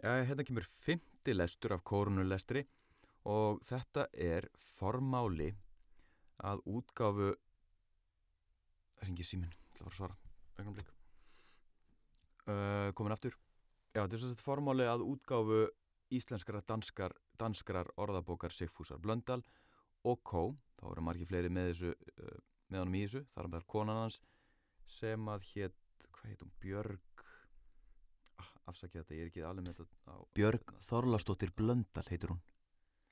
Hérna kemur fymti lestur af kórunulestri og þetta er formáli að útgáfu ekki símin, það var að svara. Augnumleik uh, komin aftur. Já, þetta er svo sett formáli að útgáfu íslenskara danskar, danskrar orðabókar Sigfúsar Blöndal og Kó, þá eru margi fleiri með þessu uh, með honum í þessu, þar er meðal konan hans sem að hétt, hvað heit hún, Björg afsakja þetta, ég er ekki alveg með þetta á, Björg Þorlastóttir Blöndal heitur hún.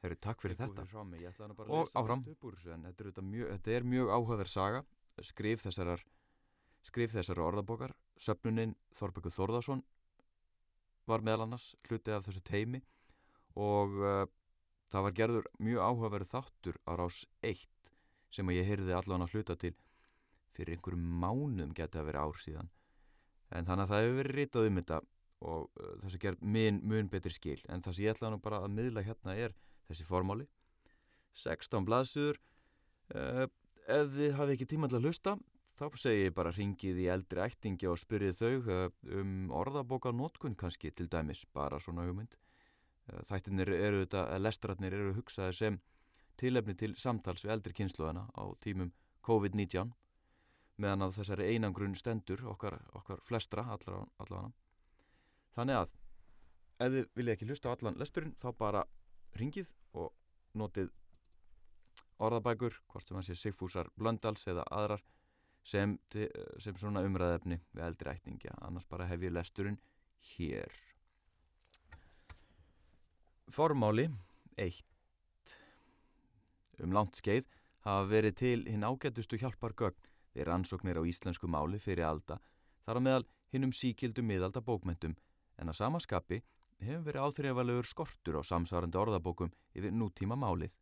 Herru, takk fyrir Ég þetta. mig, Og áfram. áfram þetta er, mjög, þetta er mjög áhugaverð saga. Skrif þessarar skrif þessarar orðabókar. Söfnunin Þorbjörgur Þórðarsson var meðal annars hluti af þessu teimi og uh, það var gerður mjög áhugaverð þáttur á rás 1 sem að ég heyrði allan að hluta til fyrir einhverjum mánum geti að vera ár síðan. En þannig að það hefur verið ritað um þetta og uh, þessu gerð mun, mun betri skil. En það sem ég ætla nú bara að miðla hérna er þessi formáli. 16 blaðsugur uh, ef þið hafi ekki tíma til að hlusta þá segi ég bara ringið í eldri ættingi og spyrjið þau uh, um orðabóka nótkun kannski til dæmis bara svona hugmynd. Uh, þættinir eru þetta, lestratnir eru hugsaðir sem tilefni til samtals við eldri kynsluðana á tímum COVID-19 meðan að þessari einangrun stendur okkar, okkar flestra allavega þannig að ef þið viljið ekki hlusta á allan lesturinn þá bara ringið og notið orðabækur, hvort sem hann sé Sigfúsar Blöndals eða aðrar sem, sem svona umræðefni við eldri ættingja, annars bara hef ég lesturinn hér. Formáli 1 Um langt skeið hafa verið til hinn ágætustu hjálpargögn við rannsóknir á íslensku máli fyrir alda þar á meðal hinnum síkildu miðalda bókmentum en að samaskapi hefur verið áþrifalegur skortur á samsvarandi orðabókum yfir nútíma málið.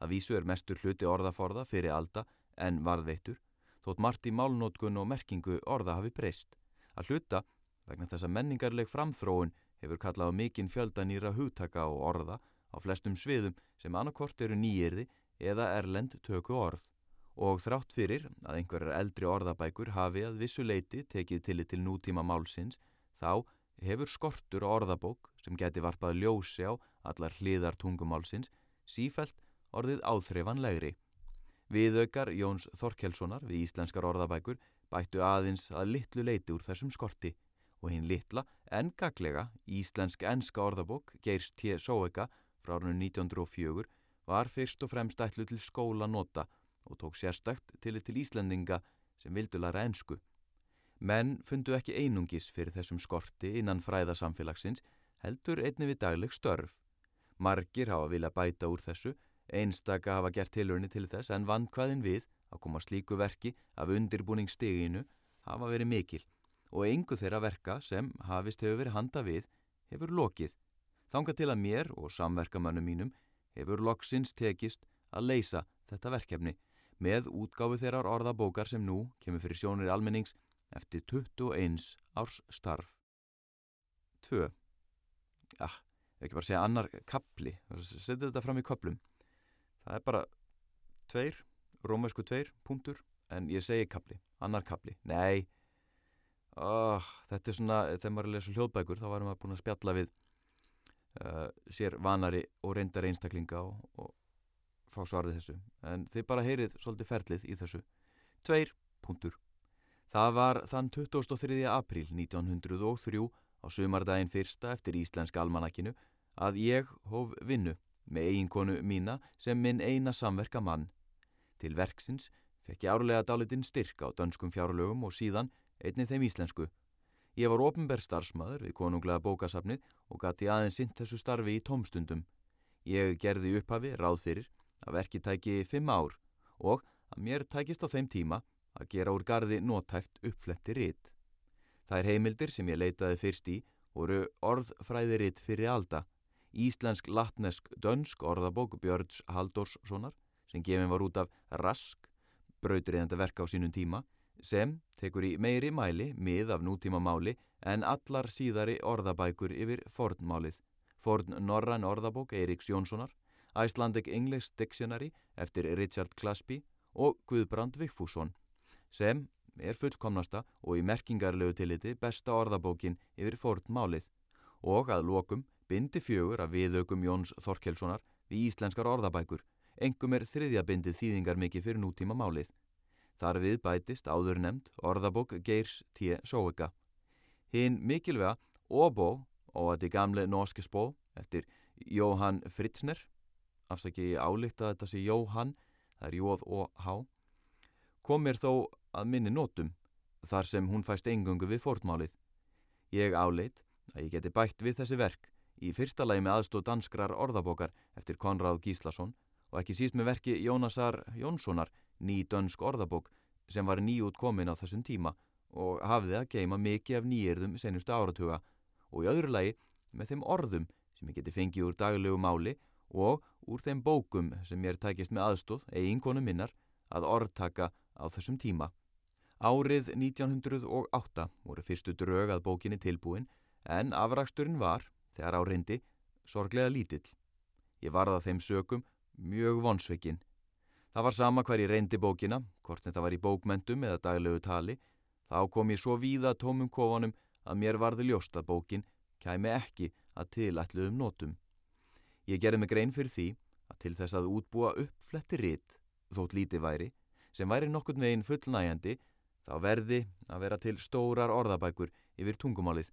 Að vísu er mestur hluti orðaforða fyrir alda en varðveittur, þótt margt í málnótkun og merkingu orða hafi breyst. Að hluta, vegna þess að menningarleg framþróun hefur kallað á mikinn fjölda nýra hugtaka og orða á flestum sviðum sem annarkort eru nýjirði eða erlend töku orð. Og þrátt fyrir að einhverjar eldri orðabækur hafi að vissu leiti tekið tillit til nútíma málsins, þá hefur skortur á orðabók sem geti varpað ljósi á allar hliðar tungumálsins sífælt orðið áþreifanlegri. Viðaukar Jóns Þorkelssonar við íslenskar orðabækur bættu aðeins að litlu leiti úr þessum skorti og hinn litla en gaglega íslensk-enska orðabók Geirs T. Sóeka frá árunum 1904 var fyrst og fremst ætlu til skóla nota og tók sérstakt til til Íslendinga sem vildu læra ensku. Menn fundu ekki einungis fyrir þessum skorti innan fræðasamfélagsins heldur einni við dagleg störf. Margir hafa vilja bæta úr þessu, einstaka hafa gert tilurni til þess en vandkvæðin við að koma slíku verki af undirbúningsstiginu hafa verið mikil og engu þeirra verka sem hafist hefur verið handa við hefur lokið. Þanga til að mér og samverkamönnum mínum hefur loksins tekist að leysa þetta verkefni með útgáfu þeirrar orðabókar sem nú kemur fyrir sjónir almennings eftir 21 árs starf. 2. Ah, ekki bara segja annar kapli, setja þetta fram í köplum. Það er bara tveir, rómæsku tveir, punktur, en ég segi kapli, annar kapli. Nei, oh, þetta er svona, þegar maður er að lesa hljóðbækur, þá varum maður búin að spjalla við uh, sér vanari og reyndar einstaklinga og, og fá svarið þessu. En þið bara heyrið svolítið ferlið í þessu. Tveir, punktur. Það var þann 23. apríl 1903 á sumardaginn fyrsta eftir íslenska almanakinu að ég hóf vinnu með eiginkonu mína sem minn eina samverka mann. Til verksins fekk ég árlega dálitinn styrk á dönskum fjárlögum og síðan einni þeim íslensku. Ég var ofinberð starfsmæður við konunglega bókasafnið og gati aðeins sint þessu starfi í tómstundum. Ég gerði upphafi ráð fyrir að verki tæki fimm ár og að mér tækist á þeim tíma að gera úr gardi nótæft uppfletti ritt. Það er heimildir sem ég leitaði fyrst í voru orðfræði ritt fyrir alda, íslensk latnesk dönsk orðabók Björns Halldórssonar sem gefin var út af Rask, brautriðenda verka á sínum tíma, sem tekur í meiri mæli mið af nútíma máli en allar síðari orðabækur yfir fornmálið. Forn Norræn orðabók Eiríks Jónssonar, Icelandic English Dictionary eftir Richard Clasby og Guðbrand Vigfússon sem er fullkomnasta og í merkingarlegu tilliti besta orðabókin yfir fornmálið og að lokum bindi fjögur af viðaukum Jóns Þorkelssonar við íslenskar orðabækur, engum er þriðja bindið þýðingar mikið fyrir nútíma málið. Þar við bætist áður nefnd orðabók Geirs T. Sjóika. Hinn mikilvega Óbó og að því gamle norske spó eftir Jóhann Fritzner, afsaki álíkt að þetta sé Jóhann, það er Jóð og Há, kom mér þó að minni nótum þar sem hún fæst engungu við fórtmálið. Ég áleit að ég geti bætt við þessi verk í fyrsta lagi með aðstóð danskrar orðabókar eftir Konráð Gíslason og ekki síst með verki Jónasar Jónssonar ný dönsk orðabók sem var nýjút komin á þessum tíma og hafði að geima mikið af nýjirðum senustu áratuga og í öðru lagi með þeim orðum sem ég geti fengið úr daglegu máli og úr þeim bókum sem ég er tækist með aðstóð, eiginkonu minnar, að orðtaka á þessum tíma. Árið 1908 voru fyrstu drög að bókinni tilbúin en afraksturinn var, þegar á reyndi, sorglega lítill. Ég varða þeim sökum mjög vonsveikin. Það var sama hver ég reyndi bókina, hvort það var í bókmentum eða daglegu tali, þá kom ég svo víða tómum kofanum að mér varði ljóst að bókin kæmi ekki að tilætluðum nótum. Ég gerði mig grein fyrir því að til þess að útbúa uppfletti ritt, þótt lítið væri, sem væri nokkurn veginn fullnægjandi, þá verði að vera til stórar orðabækur yfir tungumálið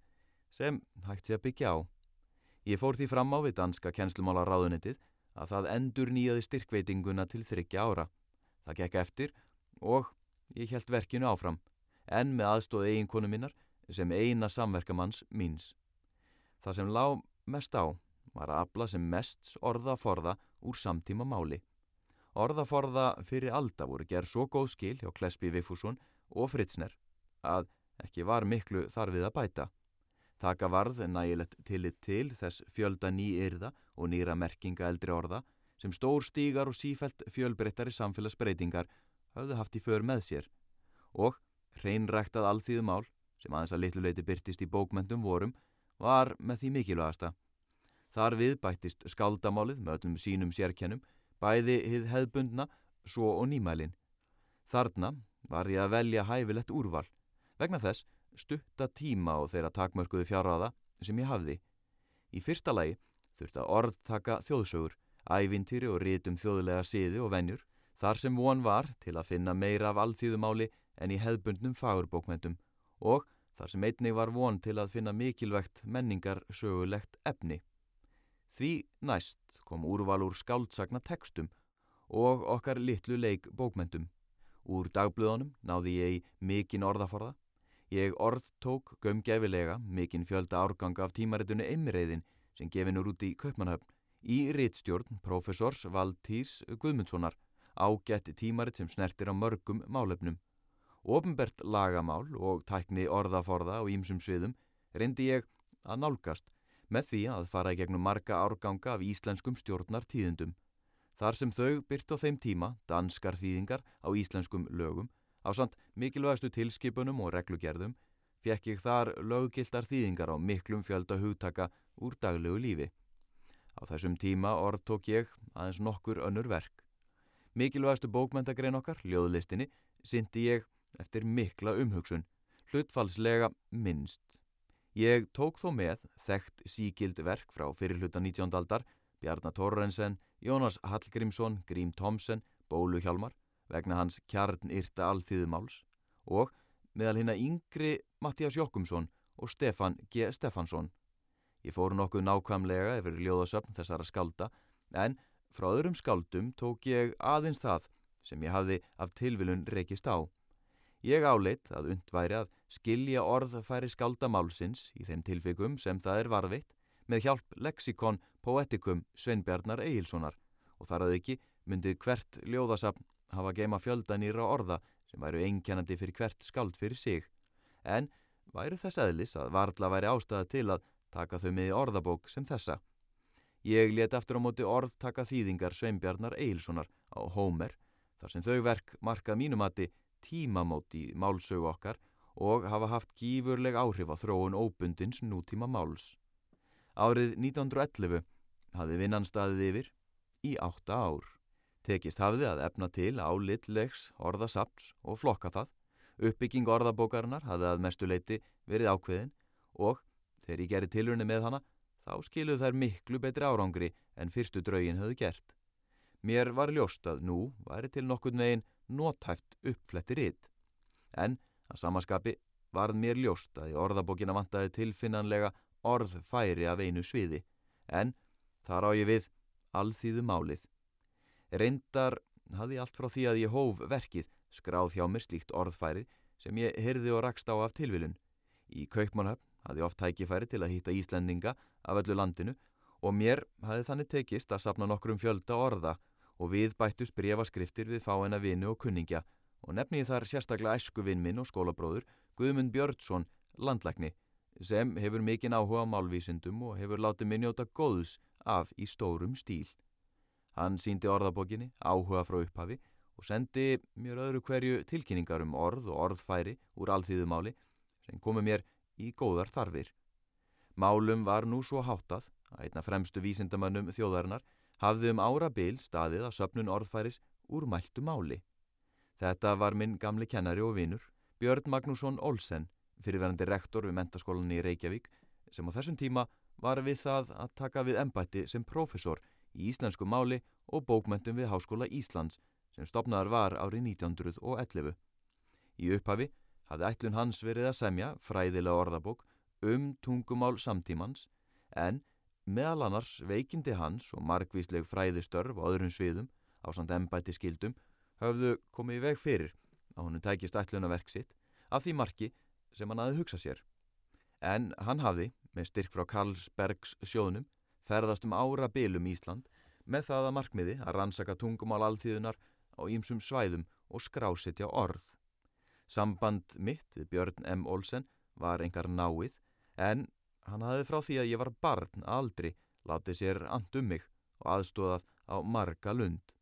sem hægt sé að byggja á. Ég fór því fram á við danska kennslumála ráðunitið að það endur nýjaði styrkveitinguna til þryggja ára. Það gekk eftir og ég held verkinu áfram, en með aðstóð eiginkonu minnar sem eina samverkamanns míns. Það sem lág mest á var að afla sem mest orðaforða úr samtíma máli. Orðaforða fyrir alda voru gerð svo góð skil hjá Klesby Viffússon og Fritzner að ekki var miklu þarfið að bæta. Taka varð nægilegt tillit til þess fjölda nýyrða og nýra merkinga eldri orða sem stór stígar og sífælt fjölbreyttari samfélagsbreytingar hafðu haft í för með sér og hreinræktað alþýðumál sem aðeins að litluleiti byrtist í bókmentum vorum var með því mikilvægasta. Þar við bættist skaldamálið með öllum sínum sérkennum bæði hið hefðbundna svo og nýmælin. Þarna var því að velja hæfilegt úrval vegna þess stutta tíma og þeirra takmörkuðu fjárraða sem ég hafði. Í fyrsta lagi þurfti að orðtaka þjóðsögur, ævintýri og rítum þjóðlega siði og venjur, þar sem von var til að finna meira af allþýðumáli en í hefðbundnum fagurbókmentum og þar sem einnig var von til að finna mikilvægt menningar sögulegt efni. Því næst kom úrval úr skáldsagna tekstum og okkar litlu leik bókmentum. Úr dagblöðunum náði ég í mikinn orðaforða Ég orð tók gömgefilega mikinn fjölda árganga af tímaritunni Eimreiðin sem gefinur út í Kaupmannhöfn í rittstjórn profesors Valtýrs Guðmundssonar ágætt tímarit sem snertir á mörgum málefnum. Openbert lagamál og tækni orðaforða á ímsum sviðum reyndi ég að nálgast með því að fara í gegnum marga árganga af íslenskum stjórnar tíðendum. Þar sem þau byrt á þeim tíma danskar þýðingar á íslenskum lögum Á samt mikilvægastu tilskipunum og reglugerðum fekk ég þar löggiltar þýðingar á miklum fjölda hugtaka úr daglegu lífi. Á þessum tíma orð tók ég aðeins nokkur önnur verk. Mikilvægastu bókmentagrein okkar, ljóðlistinni, syndi ég eftir mikla umhugsun, hlutfalslega minnst. Ég tók þó með þekkt síkild verk frá fyrirluta 19. aldar, Bjarnar Torrensen, Jónas Hallgrímsson, Grím Tomsen, Bólu Hjalmar, vegna hans kjarnyrta alþýðumáls og meðal hinn að yngri Mattías Jokkumsson og Stefan G. Stefansson. Ég fór nokkuð nákvæmlega yfir ljóðasöfn þessara skálda en frá öðrum skáldum tók ég aðeins það sem ég hafði af tilvilun reykist á. Ég áleitt að undværi að skilja orðfæri skaldamálsins í þeim tilfegum sem það er varfitt með hjálp leksikon poetikum Sveinbjarnar Egilsonar og þar að ekki myndið hvert ljóðasafn hafa geima fjölda nýra orða sem væru einkennandi fyrir hvert skald fyrir sig, en væru þess eðlis að varðla væri ástæða til að taka þau með orðabók sem þessa. Ég let aftur á móti orð taka þýðingar Sveinbjarnar Eilssonar á Hómer, þar sem þau verk markað mínumati tímamóti málsögu okkar og hafa haft gífurleg áhrif á þróun óbundins nútíma máls. Árið 1911 hafði vinnanstaðið yfir í átta ár. Tekist hafði að efna til álitlegs orðasaps og flokka það. Uppbygging orðabókarinnar hafði að mestu leiti verið ákveðin og þegar ég gerði tilurni með hana, þá skiluð þær miklu betri árangri en fyrstu draugin höfðu gert. Mér var ljóst að nú væri til nokkurn veginn nótæft uppfletti ritt. En að samaskapi varð mér ljóst að í orðabókina vantaði tilfinnanlega orðfæri af einu sviði, en þar á ég við alþýðu málið. Reyndar hafði allt frá því að ég hóf verkið skráð hjá mér slíkt orðfæri sem ég hyrði og rakst á af tilvilun. Í Kaupmannhöfn hafði oft tækifæri til að hýtta Íslendinga af öllu landinu og mér hafði þannig tekist að sapna nokkrum fjölda orða og við bættust brefaskriftir við fáina vinu og kunningja og nefni þar sérstaklega æskuvinn minn og skólabróður Guðmund Björnsson, landlækni, sem hefur mikinn áhuga á málvísindum og hefur látið minnjóta góðs af í stórum stíl. Hann síndi orðabókinni, áhuga frá upphafi og sendi mér öðru hverju tilkynningar um orð og orðfæri úr alþýðumáli sem komi mér í góðar þarfir. Málum var nú svo háttað að einna fremstu vísindamannum þjóðarinnar hafði um ára bil staðið að söpnun orðfæris úr mæltu máli. Þetta var minn gamli kennari og vinur, Björn Magnússon Olsen, fyrirverandi rektor við mentaskólan í Reykjavík, sem á þessum tíma var við það að taka við embætti sem profesor í íslensku máli og bókmentum við Háskóla Íslands sem stopnaðar var árið 1911. Í upphafi hafði ætlun hans verið að semja fræðilega orðabók um tungumál samtímans en meðal annars veikindi hans og margvísleg fræðistörf og öðrum sviðum á samt embætti skildum höfðu komið í veg fyrir að honum tækist ætlunaverk sitt af því marki sem hann aðið hugsa sér. En hann hafði, með styrk frá Karlsbergs sjónum, ferðast um ára bylum Ísland með það að markmiði að rannsaka tungumál alþýðunar á ýmsum svæðum og skrásetja orð. Samband mitt við Björn M. Olsen var engar náið en hann hafði frá því að ég var barn aldri látið sér and um mig og aðstóðað á marga lund.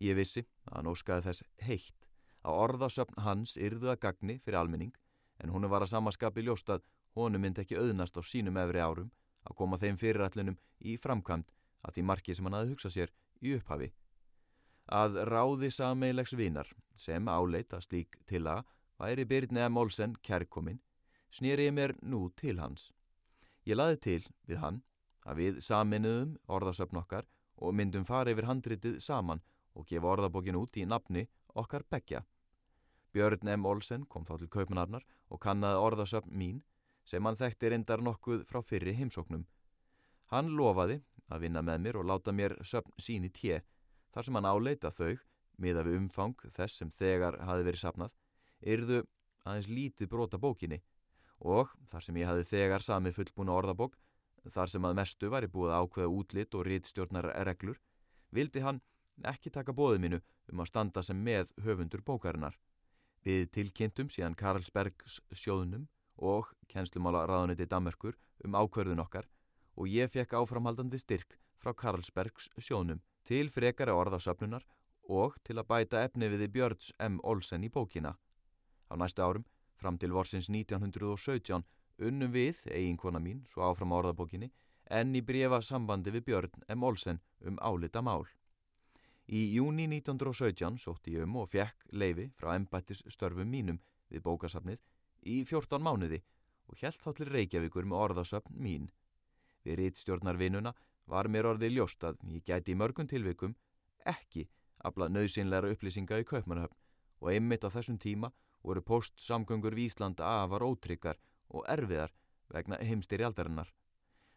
Ég vissi að hann óskaði þess heitt að orðasöfn hans yrðu að gagni fyrir almenning en hún var að samaskapi ljóst að honum myndi ekki auðnast á sínum efri árum að koma þeim fyrirætlunum í framkvæmt að því marki sem hann hafði hugsað sér í upphafi að ráði sameilegs vinar sem áleita slík til að væri Byrni M. Olsen kærkominn snýri ég mér nú til hans. Ég laði til við hann að við saminuðum orðasöfn okkar og myndum fara yfir handritið saman og gefa orðabókin út í nafni okkar begja. Björn M. Olsen kom þá til kaupmanarnar og kannaði orðasöfn mín sem hann þekkti reyndar nokkuð frá fyrri heimsóknum. Hann lofaði að vinna með mér og láta mér söfn sín í tje þar sem hann áleita þau, miða við umfang þess sem þegar hafi verið sapnað, yrðu aðeins lítið brota bókinni og þar sem ég hafi þegar samið fullbúna orðabók, þar sem að mestu var ég búið ákveða útlitt og rítstjórnar reglur, vildi hann ekki taka bóðið mínu um að standa sem með höfundur bókarinnar. Við tilkynntum síðan Karlsbergs sjóðunum og kennslumála ráðuniti Dammerkur um ákverðun okkar og ég fekk áframhaldandi styrk frá Karlsbergs sjóðunum til frekara orðasöfnunar og til að bæta efni viði Björns M. Olsen í bókina. Á næsta árum, fram til vorsins 1917, unnum við, eiginkona mín, svo áfram á orðabókinni, en í brefa sambandi við Björn M. Olsen um álita mál. Í júni 1917 sótti ég um og fekk leifi frá embættis störfum mínum við bókasafnið í 14 mánuði og helt þá til Reykjavíkur með orðasöfn mín. Við rítstjórnarvinuna var mér orðið ljóst að ég gæti í mörgum tilvikum ekki afla nöðsynleira upplýsinga í Kaupmannahöfn og einmitt á þessum tíma voru postsamgöngur við Íslanda afar ótryggar og erfiðar vegna heimstyri aldarinnar.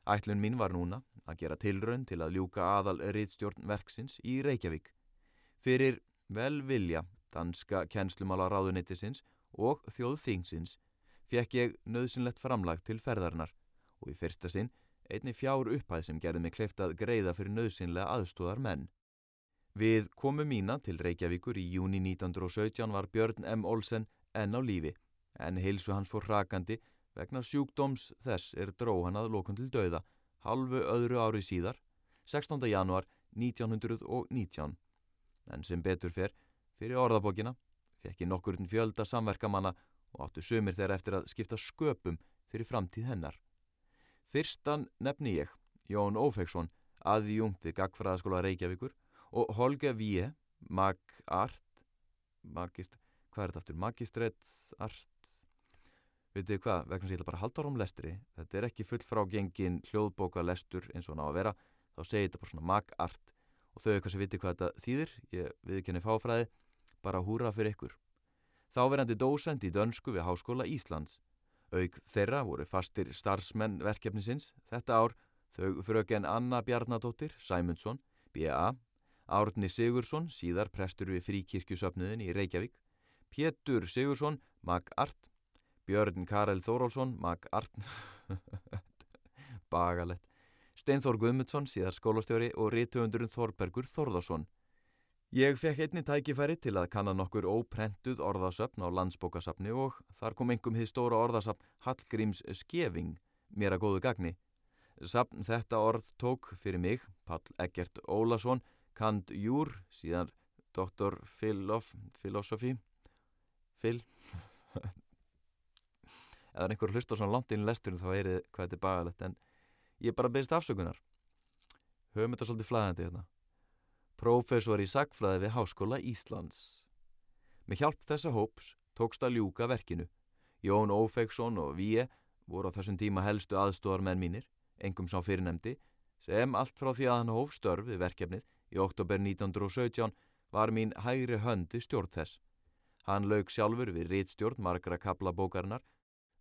Ætlun mín var núna að gera tilraun til að ljúka aðal riðstjórn verksins í Reykjavík. Fyrir velvilja danska kennslumála ráðuneytisins og þjóðþingsins fekk ég nöðsynlegt framlag til ferðarnar og í fyrsta sinn einni fjár upphæð sem gerði mig kleift að greiða fyrir nöðsynlega aðstóðar menn. Við komum mína til Reykjavíkur í júni 1917 var Björn M. Olsen enn á lífi, en heilsu hans fór hrakandi vegna sjúkdóms þess er dró hann að lókun til dauða, halvu öðru ári síðar, 16. januar 1919. En sem betur fer, fyrir orðabókina, fekk ég nokkurinn fjölda samverkamanna og áttu sömur þeirra eftir að skipta sköpum fyrir framtíð hennar. Fyrstan nefni ég, Jón Ófeksson, aðjungt við Gagfræðaskóla Reykjavíkur og Holge Víe, mag-art, magist, hvað er þetta aftur, magistrætt vitið þið hvað, vegna sem ég ætla bara að halda árum lestri, þetta er ekki full frá gengin hljóðbóka lestur eins og ná að vera, þá segir þetta bara svona mag-art og þau eitthvað sem vitið hvað þetta þýðir, ég viðkenni fáfræði, bara húra fyrir ykkur. Þáverandi dósend í dönsku við Háskóla Íslands. Aug þeirra voru fastir starfsmenn verkefnisins þetta ár þau fröken Anna Bjarnadóttir, Sæmundsson, B.A., Árni Sigursson, síðar prestur við fríkirkjusöfnuðin í Reykjavík, Pétur Sigursson, mag-art, Björn Karel Þórólsson, mag-art, bagalett, Steinþór Guðmundsson, síðar skólastjóri og rítuundurinn Þorbergur Þorðarsson. Ég fekk einni tækifæri til að kanna nokkur óprentuð orðasöfn á landsbókasöfni og þar kom engum hið stóra orðasöfn Hallgríms Skeving mér að góðu gagni. Söfn þetta orð tók fyrir mig, Pall Eggert Ólason, kand júr, síðan doktor filosofi, fil, eða einhver hlust á svona langt inn í lesturinn þá er þið hvað þetta er bagalegt. En ég bara byrst afsökunar. Höfum þetta svolítið flæðandi hérna. Prófessor í sagfræði við Háskóla Íslands. Með hjálp þessa hóps tókst að ljúka verkinu. Jón Ófegsson og Víe voru á þessum tíma helstu aðstóðar menn mínir engum sá fyrirnemdi sem allt frá því að hann hóf störf við verkefnið í oktober 1917 var mín hægri höndi stjórn þess. Hann lauk sjálfur við rítstjórn margra kaplabókarinnar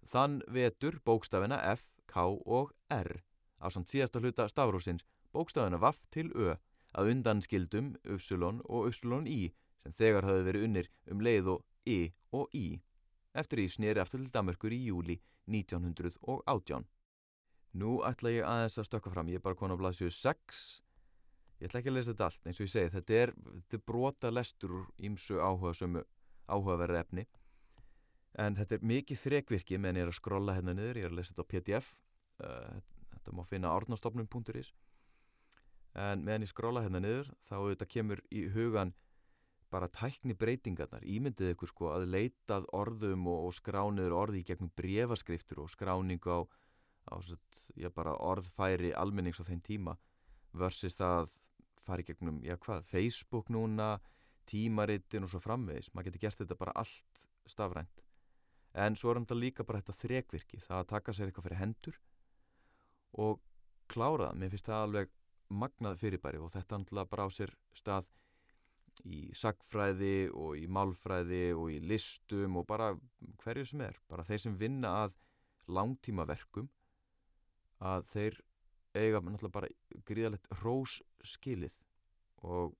Þann vetur bókstafina F, K og R á samt síðasta hluta stafrósins bókstafina Vaff til Ö að undan skildum Upsilon og Upsilon I sem þegar hafði verið unnir um leið og I og I eftir í snýri aftur til Damörkur í júli 1918. Nú ætla ég aðeins að stökka fram, ég er bara konar á blaðsjöu 6 ég ætla ekki að lesa þetta allt eins og ég segi, þetta er, þetta er brota lestur úr ímsu áhugaverði efni en þetta er mikið þrekvirki meðan ég er að skrolla hérna niður, ég er að lesa þetta á pdf uh, þetta má finna árnastofnum.is en meðan ég skrolla hérna niður þá þetta kemur í hugan bara tækni breytingarnar ímyndið ykkur sko að leitað orðum og, og skrániður orði í gegnum brefaskriftur og skráningu á, á satt, já, orðfæri almennings á þeim tíma versus það fari gegnum, já hvað, Facebook núna tímarittin og svo framvegis. Maður getur gert þetta bara allt stafrænt en svo er þetta líka bara þetta þrekvirki það að taka sér eitthvað fyrir hendur og klára það. Mér finnst það alveg magnað fyrirbæri og þetta handla bara á sér stað í sagfræði og í málfræði og í listum og bara hverju sem er. Bara þeir sem vinna að langtímaverkum að þeir eiga náttúrulega bara gríðalegt rós skilið og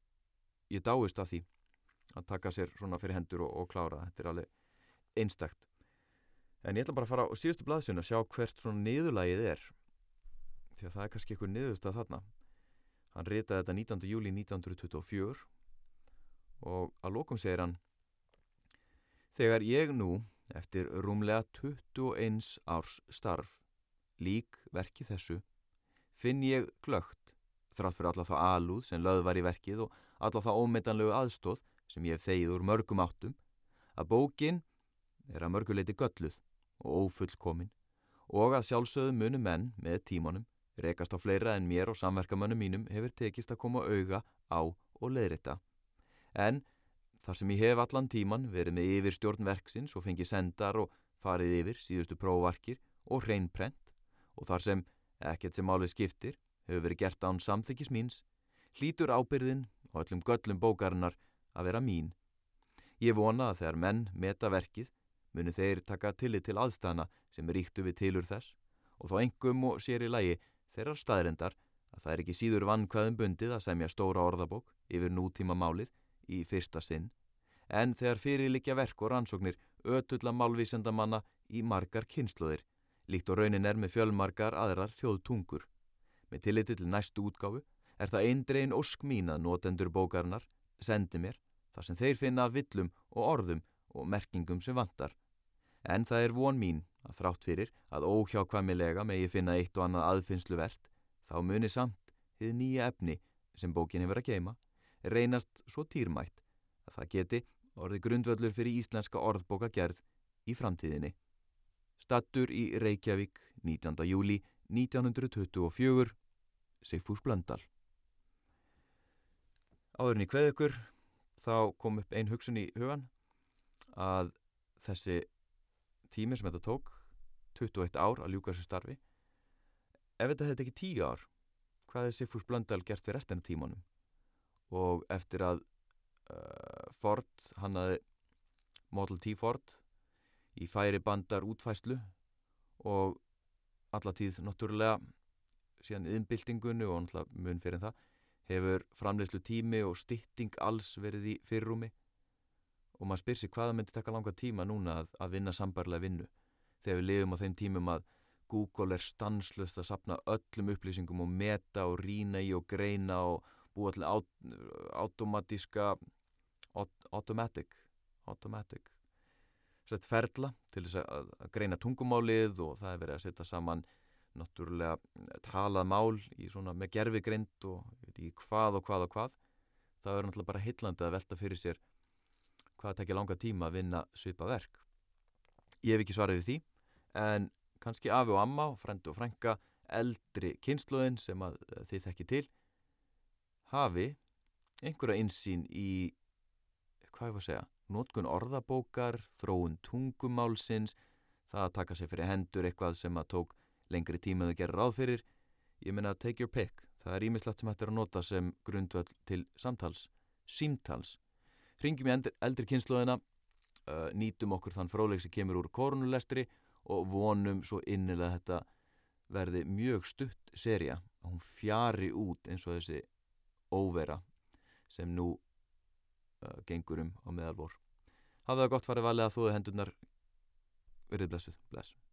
ég dáist af því að taka sér svona fyrir hendur og, og klára þetta er alveg einstakt En ég ætla bara að fara á síðustu blaðsjónu að sjá hvert svona niðurlægið er því að það er kannski eitthvað niðurstað þarna. Hann ritaði þetta 19. júli 1924 og að lókum segir hann Þegar ég nú, eftir rúmlega 21 árs starf, lík verki þessu, finn ég glögt, þrátt fyrir alla þá alúð sem löð var í verkið og alla þá ómyndanlegu aðstóð sem ég hef þegið úr mörgum áttum, að bókin er að mörguleiti gölluð og ófullkomin og að sjálfsögðu munu menn með tímanum rekast á fleira en mér og samverkamönnum mínum hefur tekist að koma auga á og leiðrita. En þar sem ég hef allan tíman verið með yfir stjórnverksins og fengið sendar og farið yfir síðustu prófarkir og hreinprent og þar sem ekkert sem álið skiptir hefur verið gert án samþykis míns, hlítur ábyrðin og öllum göllum bókarinnar að vera mín. Ég vona að þegar menn meta verkið munu þeir taka tillit til aðstæðana sem ríktu við tilur þess og þá engum og sér í lægi þeirrar staðrendar að það er ekki síður vannkvæðum bundið að semja stóra orðabók yfir nútíma málið í fyrsta sinn en þegar fyrirlikja verk og rannsóknir ötulla málvísendamanna í margar kynsluðir líkt og raunin er með fjölmargar aðrar þjóðtungur. Með tilliti til næstu útgáfu er það eindrein ósk mín að notendur bókarinnar sendi mér þar sem þeir finna villum og orðum og merkingum sem vantar En það er von mín að þrátt fyrir að óhjákvæmilega megi finna eitt og annað aðfinnsluvert, þá muni samt þið nýja efni sem bókin hefur að geima, reynast svo týrmætt að það geti orði grundvöldur fyrir íslenska orðbóka gerð í framtíðinni. Stattur í Reykjavík 19. júli 1924, Sigfús Blöndal. Áðurinn í kveðukur þá kom upp ein hugsun í hugan að þessi tími sem þetta tók 21 ár að ljúka þessu starfi. Ef þetta hefði ekki 10 ár hvað hefði Sigfús Blöndal gert við restina tímanum? Og eftir að uh, Ford hann hafði Model T Ford í færi bandar útfæslu og alla tíð náttúrulega síðan yðnbildingunni og náttúrulega mun fyrir það hefur framleyslu tími og stytting alls verið í fyrirrúmi og maður spyr sér hvaða myndi taka langa tíma núna að, að vinna sambarlega vinnu. Þegar við lifum á þeim tímum að Google er stanslust að sapna öllum upplýsingum og meta og rína í og greina og búa til automatíska automatic automatic sett ferla til þess að, að greina tungumálið og það er verið að setja saman náttúrulega talað mál í svona með gerfigrind og í hvað og hvað og hvað. Það er náttúrulega bara hillandi að velta fyrir sér hvað tekja langa tíma að vinna svipa verk. Ég hef ekki svarið við því en kannski afi og amma frendi og frænka eldri kynsluðin sem að eh, þið þekki til hafi einhverja insýn í hvað ég var að segja nótkun orðabókar, þróun tungumálsins það að taka sér fyrir hendur eitthvað sem að tók lengri tíma að gera ráð fyrir. Ég menna take your pick. Það er ímislegt sem hættir að nota sem grundvöld til samtals, símtals ringjum í eldri kynsluðina uh, nýtum okkur þann fróleg sem kemur úr korunulestri og vonum svo innilega þetta verði mjög stutt seria hún fjari út eins og þessi óvera sem nú uh, gengur um á meðalvor. Hafðu það gott farið valið að þóðu hendurnar verið blessuð. Bless.